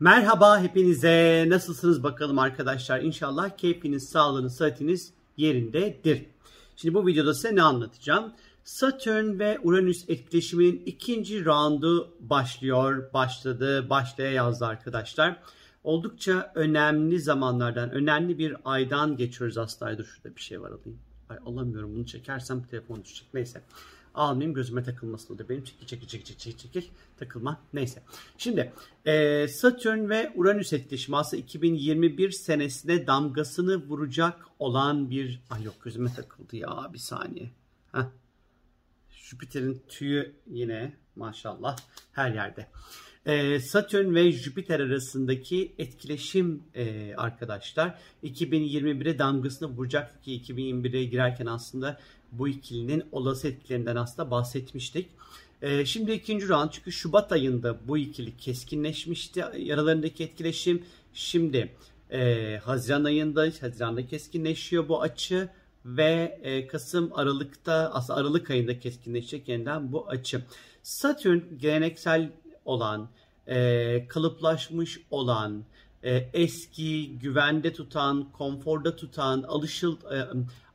Merhaba hepinize. Nasılsınız bakalım arkadaşlar? İnşallah keyfiniz, sağlığınız, sıhhatiniz yerindedir. Şimdi bu videoda size ne anlatacağım? Satürn ve Uranüs etkileşiminin ikinci roundu başlıyor, başladı, başlaya yazdı arkadaşlar. Oldukça önemli zamanlardan, önemli bir aydan geçiyoruz aslında. Dur şurada bir şey var alayım. Ay alamıyorum bunu çekersem telefon düşecek. Neyse almayayım gözüme takılmasın o da benim. Çekil çekil çekil çekil çekil takılma. Neyse. Şimdi e, Satürn ve Uranüs etkileşimi aslında 2021 senesine damgasını vuracak olan bir... Ay yok gözüme takıldı ya bir saniye. Heh. Jüpiter'in tüyü yine maşallah her yerde. Ee, Satürn ve Jüpiter arasındaki etkileşim e, arkadaşlar 2021'e damgasını vuracak ki 2021'e girerken aslında bu ikilinin olası etkilerinden aslında bahsetmiştik. Ee, şimdi ikinci round çünkü Şubat ayında bu ikili keskinleşmişti aralarındaki etkileşim. Şimdi e, Haziran ayında Haziran'da keskinleşiyor bu açı ve e, Kasım Aralık'ta aslında Aralık ayında keskinleşecek yeniden bu açı. Satürn geleneksel olan, e, kalıplaşmış olan, e, eski, güvende tutan, konforda tutan, alışıl, e,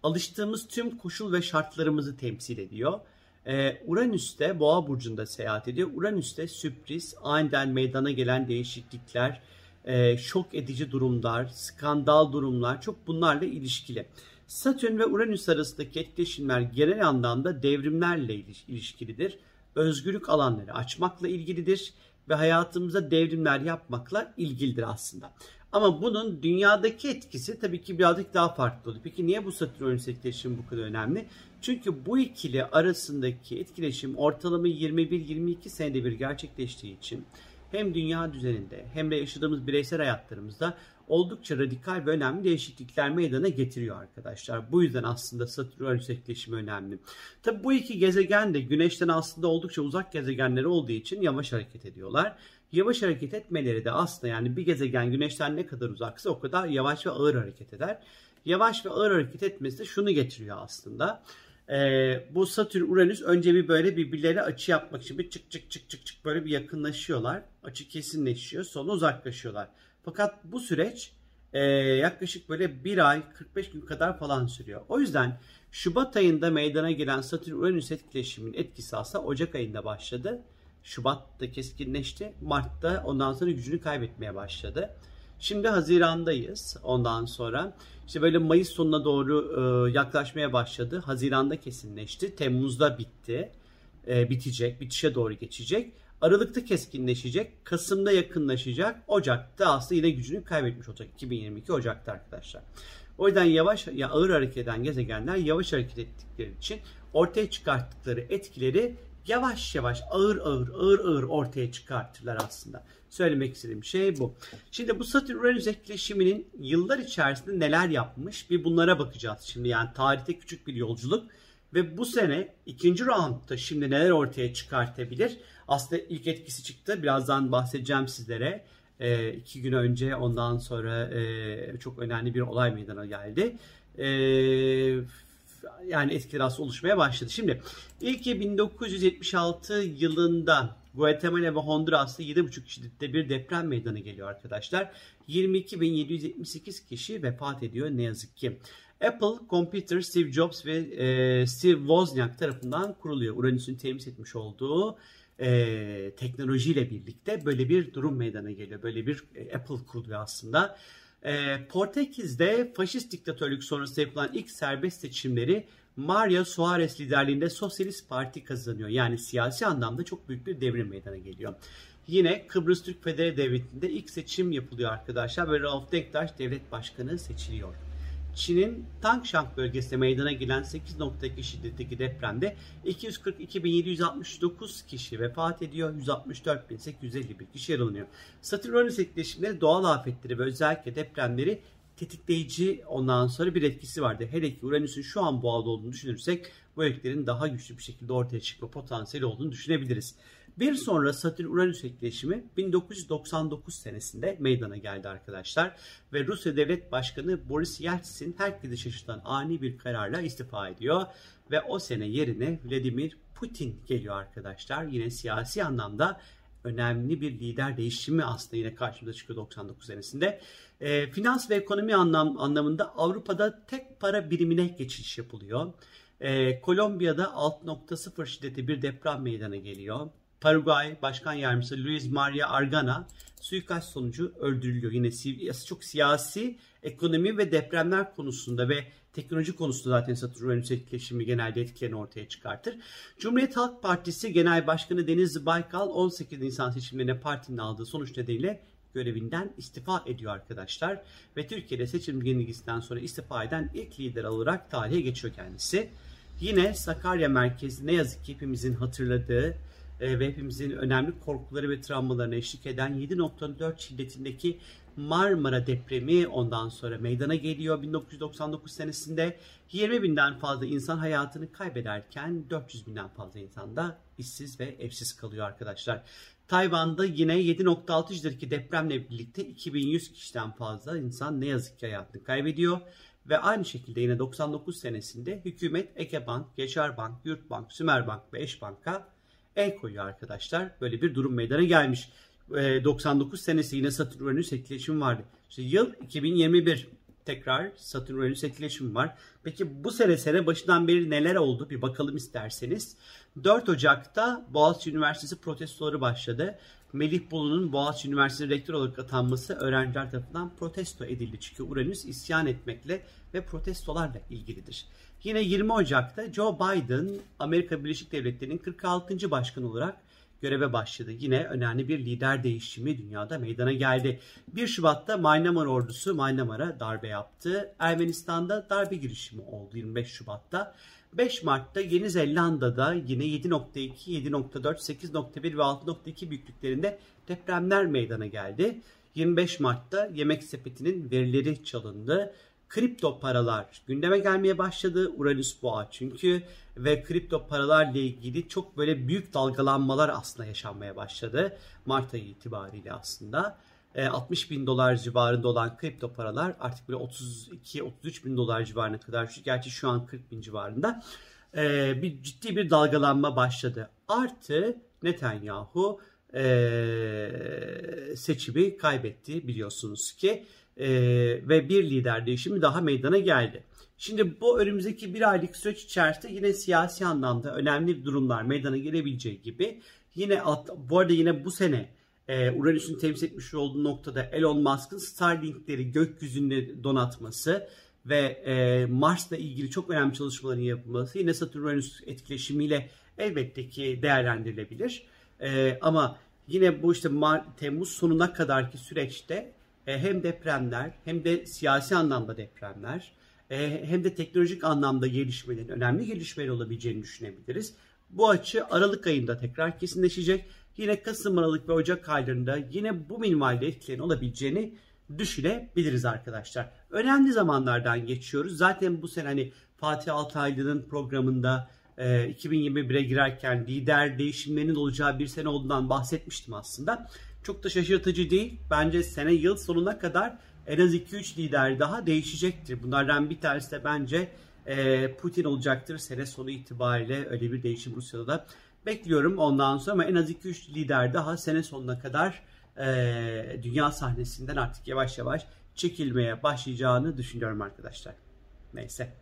alıştığımız tüm koşul ve şartlarımızı temsil ediyor. E, Uranüs'te Boğa burcunda seyahat ediyor. Uranüs'te sürpriz, aniden meydana gelen değişiklikler, e, şok edici durumlar, skandal durumlar çok bunlarla ilişkili. Satürn ve Uranüs arasındaki etkileşimler genel anlamda devrimlerle ilişkilidir. Özgürlük alanları açmakla ilgilidir ve hayatımıza devrimler yapmakla ilgilidir aslında. Ama bunun dünyadaki etkisi tabii ki birazcık daha farklı oluyor. Peki niye bu Satürn-Uranüs etkileşimi bu kadar önemli? Çünkü bu ikili arasındaki etkileşim ortalama 21-22 senede bir gerçekleştiği için hem dünya düzeninde hem de yaşadığımız bireysel hayatlarımızda oldukça radikal ve önemli değişiklikler meydana getiriyor arkadaşlar. Bu yüzden aslında Satürn-Uranüs etkileşimi önemli. Tabi bu iki gezegen de Güneş'ten aslında oldukça uzak gezegenleri olduğu için yavaş hareket ediyorlar. Yavaş hareket etmeleri de aslında yani bir gezegen Güneş'ten ne kadar uzaksa o kadar yavaş ve ağır hareket eder. Yavaş ve ağır hareket etmesi de şunu getiriyor aslında. Ee, bu Satürn Uranüs önce bir böyle birbirleri açı yapmak için bir çık çık çık çık çık böyle bir yakınlaşıyorlar. Açı kesinleşiyor sonra uzaklaşıyorlar. Fakat bu süreç e, yaklaşık böyle bir ay 45 gün kadar falan sürüyor. O yüzden Şubat ayında meydana gelen Satürn-Uranüs etkileşiminin etkisi aslında Ocak ayında başladı. Şubat'ta keskinleşti. Mart'ta ondan sonra gücünü kaybetmeye başladı. Şimdi Haziran'dayız ondan sonra. işte böyle Mayıs sonuna doğru e, yaklaşmaya başladı. Haziran'da kesinleşti. Temmuz'da bitti. E, bitecek. Bitişe doğru geçecek. Aralık'ta keskinleşecek. Kasım'da yakınlaşacak. Ocak'ta aslında yine gücünü kaybetmiş olacak. 2022 Ocak'ta arkadaşlar. O yüzden yavaş ya ağır hareket eden gezegenler yavaş hareket ettikleri için ortaya çıkarttıkları etkileri yavaş yavaş ağır ağır ağır ağır ortaya çıkartırlar aslında. Söylemek istediğim şey bu. Şimdi bu Satürn-Uranüs etkileşiminin yıllar içerisinde neler yapmış bir bunlara bakacağız. Şimdi yani tarihte küçük bir yolculuk ve bu sene ikinci roundda şimdi neler ortaya çıkartabilir? Aslında ilk etkisi çıktı. Birazdan bahsedeceğim sizlere. E, iki gün önce ondan sonra e, çok önemli bir olay meydana geldi. E, yani aslında oluşmaya başladı. Şimdi ilk 1976 yılında Guatemala ve Honduras'ta 7,5 şiddette bir deprem meydana geliyor arkadaşlar. 22.778 kişi vefat ediyor ne yazık ki. Apple Computer Steve Jobs ve e, Steve Wozniak tarafından kuruluyor. Uranüs'ün temis etmiş olduğu e, teknolojiyle birlikte böyle bir durum meydana geliyor. Böyle bir e, Apple kuruluyor aslında. E, Portekiz'de faşist diktatörlük sonrası yapılan ilk serbest seçimleri Mario Suarez liderliğinde Sosyalist Parti kazanıyor. Yani siyasi anlamda çok büyük bir devrim meydana geliyor. Yine Kıbrıs Türk Federe Devleti'nde ilk seçim yapılıyor arkadaşlar ve Rauf Denktaş devlet başkanı seçiliyor. Çin'in Tangshan bölgesinde meydana gelen 8.2 şiddetteki depremde 242.769 kişi vefat ediyor, 164.851 kişi yaralanıyor. Satürn-Uranüs etkileşimleri doğal afetleri ve özellikle depremleri tetikleyici ondan sonra bir etkisi vardı. Hele ki Uranüs'ün şu an boğada olduğunu düşünürsek bu etkilerin daha güçlü bir şekilde ortaya çıkma potansiyeli olduğunu düşünebiliriz. Bir sonra Satürn-Uranüs etkileşimi 1999 senesinde meydana geldi arkadaşlar. Ve Rusya Devlet Başkanı Boris Yeltsin herkesi şaşırtan ani bir kararla istifa ediyor. Ve o sene yerine Vladimir Putin geliyor arkadaşlar. Yine siyasi anlamda önemli bir lider değişimi aslında yine karşımıza çıkıyor 99 senesinde. E, finans ve ekonomi anlam, anlamında Avrupa'da tek para birimine geçiş yapılıyor. E, Kolombiya'da 6.0 şiddeti bir deprem meydana geliyor. Paraguay Başkan Yardımcısı Luis Maria Argana suikast sonucu öldürülüyor. Yine çok siyasi, ekonomi ve depremler konusunda ve teknoloji konusunda zaten Satürn-Uranüs etkileşimi genelde etkilerini ortaya çıkartır. Cumhuriyet Halk Partisi Genel Başkanı Deniz Baykal 18 Nisan seçimlerine partinin aldığı sonuç nedeniyle görevinden istifa ediyor arkadaşlar. Ve Türkiye'de seçim yenilgisinden sonra istifa eden ilk lider olarak tarihe geçiyor kendisi. Yine Sakarya merkezi ne yazık ki hepimizin hatırladığı ve hepimizin önemli korkuları ve travmalarına eşlik eden 7.4 şiddetindeki Marmara depremi ondan sonra meydana geliyor 1999 senesinde. 20 binden fazla insan hayatını kaybederken 400 binden fazla insan da işsiz ve evsiz kalıyor arkadaşlar. Tayvan'da yine 7.6 şiddetteki depremle birlikte 2100 kişiden fazla insan ne yazık ki hayatını kaybediyor. Ve aynı şekilde yine 99 senesinde hükümet Ekebank, Yaşar Yurtbank, Sümerbank ve Eşbank'a el koyuyor arkadaşlar. Böyle bir durum meydana gelmiş. 99 senesi yine Satürn-Uranüs etkileşimi vardı. İşte yıl 2021 tekrar Satürn-Uranüs etkileşimi var. Peki bu sene sene başından beri neler oldu bir bakalım isterseniz. 4 Ocak'ta Boğaziçi Üniversitesi protestoları başladı. Melih Bulu'nun Boğaziçi Üniversitesi rektör olarak atanması öğrenciler tarafından protesto edildi. Çünkü Uranüs isyan etmekle ve protestolarla ilgilidir. Yine 20 Ocak'ta Joe Biden Amerika Birleşik Devletleri'nin 46. başkanı olarak göreve başladı. Yine önemli bir lider değişimi dünyada meydana geldi. 1 Şubat'ta Myanmar ordusu Myanmar'a darbe yaptı. Ermenistan'da darbe girişimi oldu 25 Şubat'ta. 5 Mart'ta Yeni Zelanda'da yine 7.2, 7.4, 8.1 ve 6.2 büyüklüklerinde depremler meydana geldi. 25 Mart'ta Yemek Sepeti'nin verileri çalındı kripto paralar gündeme gelmeye başladı. Uranüs boğa çünkü ve kripto paralarla ilgili çok böyle büyük dalgalanmalar aslında yaşanmaya başladı. Mart ayı itibariyle aslında. 60 e, bin dolar civarında olan kripto paralar artık böyle 32-33 bin dolar civarına kadar gerçi şu an 40 bin civarında e, bir ciddi bir dalgalanma başladı. Artı Netanyahu e, seçimi kaybetti biliyorsunuz ki e, ve bir lider değişimi daha meydana geldi. Şimdi bu önümüzdeki bir aylık süreç içerisinde yine siyasi anlamda önemli durumlar meydana gelebileceği gibi yine bu arada yine bu sene e, Uranüs'ün temsil etmiş olduğu noktada Elon Musk'ın Starlink'leri gökyüzünde donatması ve e, Mars'la ilgili çok önemli çalışmaların yapılması yine Satürn-Uranüs etkileşimiyle elbette ki değerlendirilebilir. E, ama yine bu işte Mar Temmuz sonuna kadarki süreçte hem depremler hem de siyasi anlamda depremler e, hem de teknolojik anlamda gelişmelerin önemli gelişmeler olabileceğini düşünebiliriz. Bu açı Aralık ayında tekrar kesinleşecek. Yine Kasım, Aralık ve Ocak aylarında yine bu minvalde etkilerin olabileceğini düşünebiliriz arkadaşlar. Önemli zamanlardan geçiyoruz. Zaten bu sene hani Fatih Altaylı'nın programında 2021'e girerken lider değişimlerinin olacağı bir sene olduğundan bahsetmiştim aslında. Çok da şaşırtıcı değil. Bence sene yıl sonuna kadar en az 2-3 lider daha değişecektir. Bunlardan bir tanesi de bence e, Putin olacaktır. Sene sonu itibariyle öyle bir değişim Rusya'da da bekliyorum ondan sonra ama en az 2-3 lider daha sene sonuna kadar e, dünya sahnesinden artık yavaş yavaş çekilmeye başlayacağını düşünüyorum arkadaşlar. Neyse.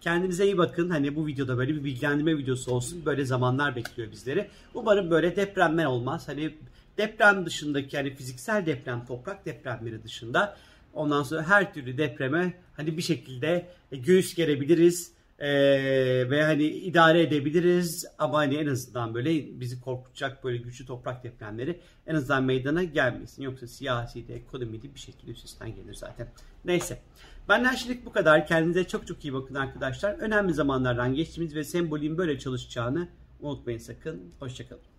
Kendinize iyi bakın. Hani bu videoda böyle bir bilgilendirme videosu olsun. Böyle zamanlar bekliyor bizleri. Umarım böyle depremler olmaz. Hani deprem dışındaki yani fiziksel deprem, toprak depremleri dışında ondan sonra her türlü depreme hani bir şekilde e, göğüs gerebiliriz ee, ve hani idare edebiliriz ama hani en azından böyle bizi korkutacak böyle güçlü toprak depremleri en azından meydana gelmesin. Yoksa siyasi de ekonomi de bir şekilde üstesinden gelir zaten. Neyse. Benden şimdilik bu kadar. Kendinize çok çok iyi bakın arkadaşlar. Önemli zamanlardan geçtiğimiz ve sembolün böyle çalışacağını unutmayın sakın. Hoşçakalın.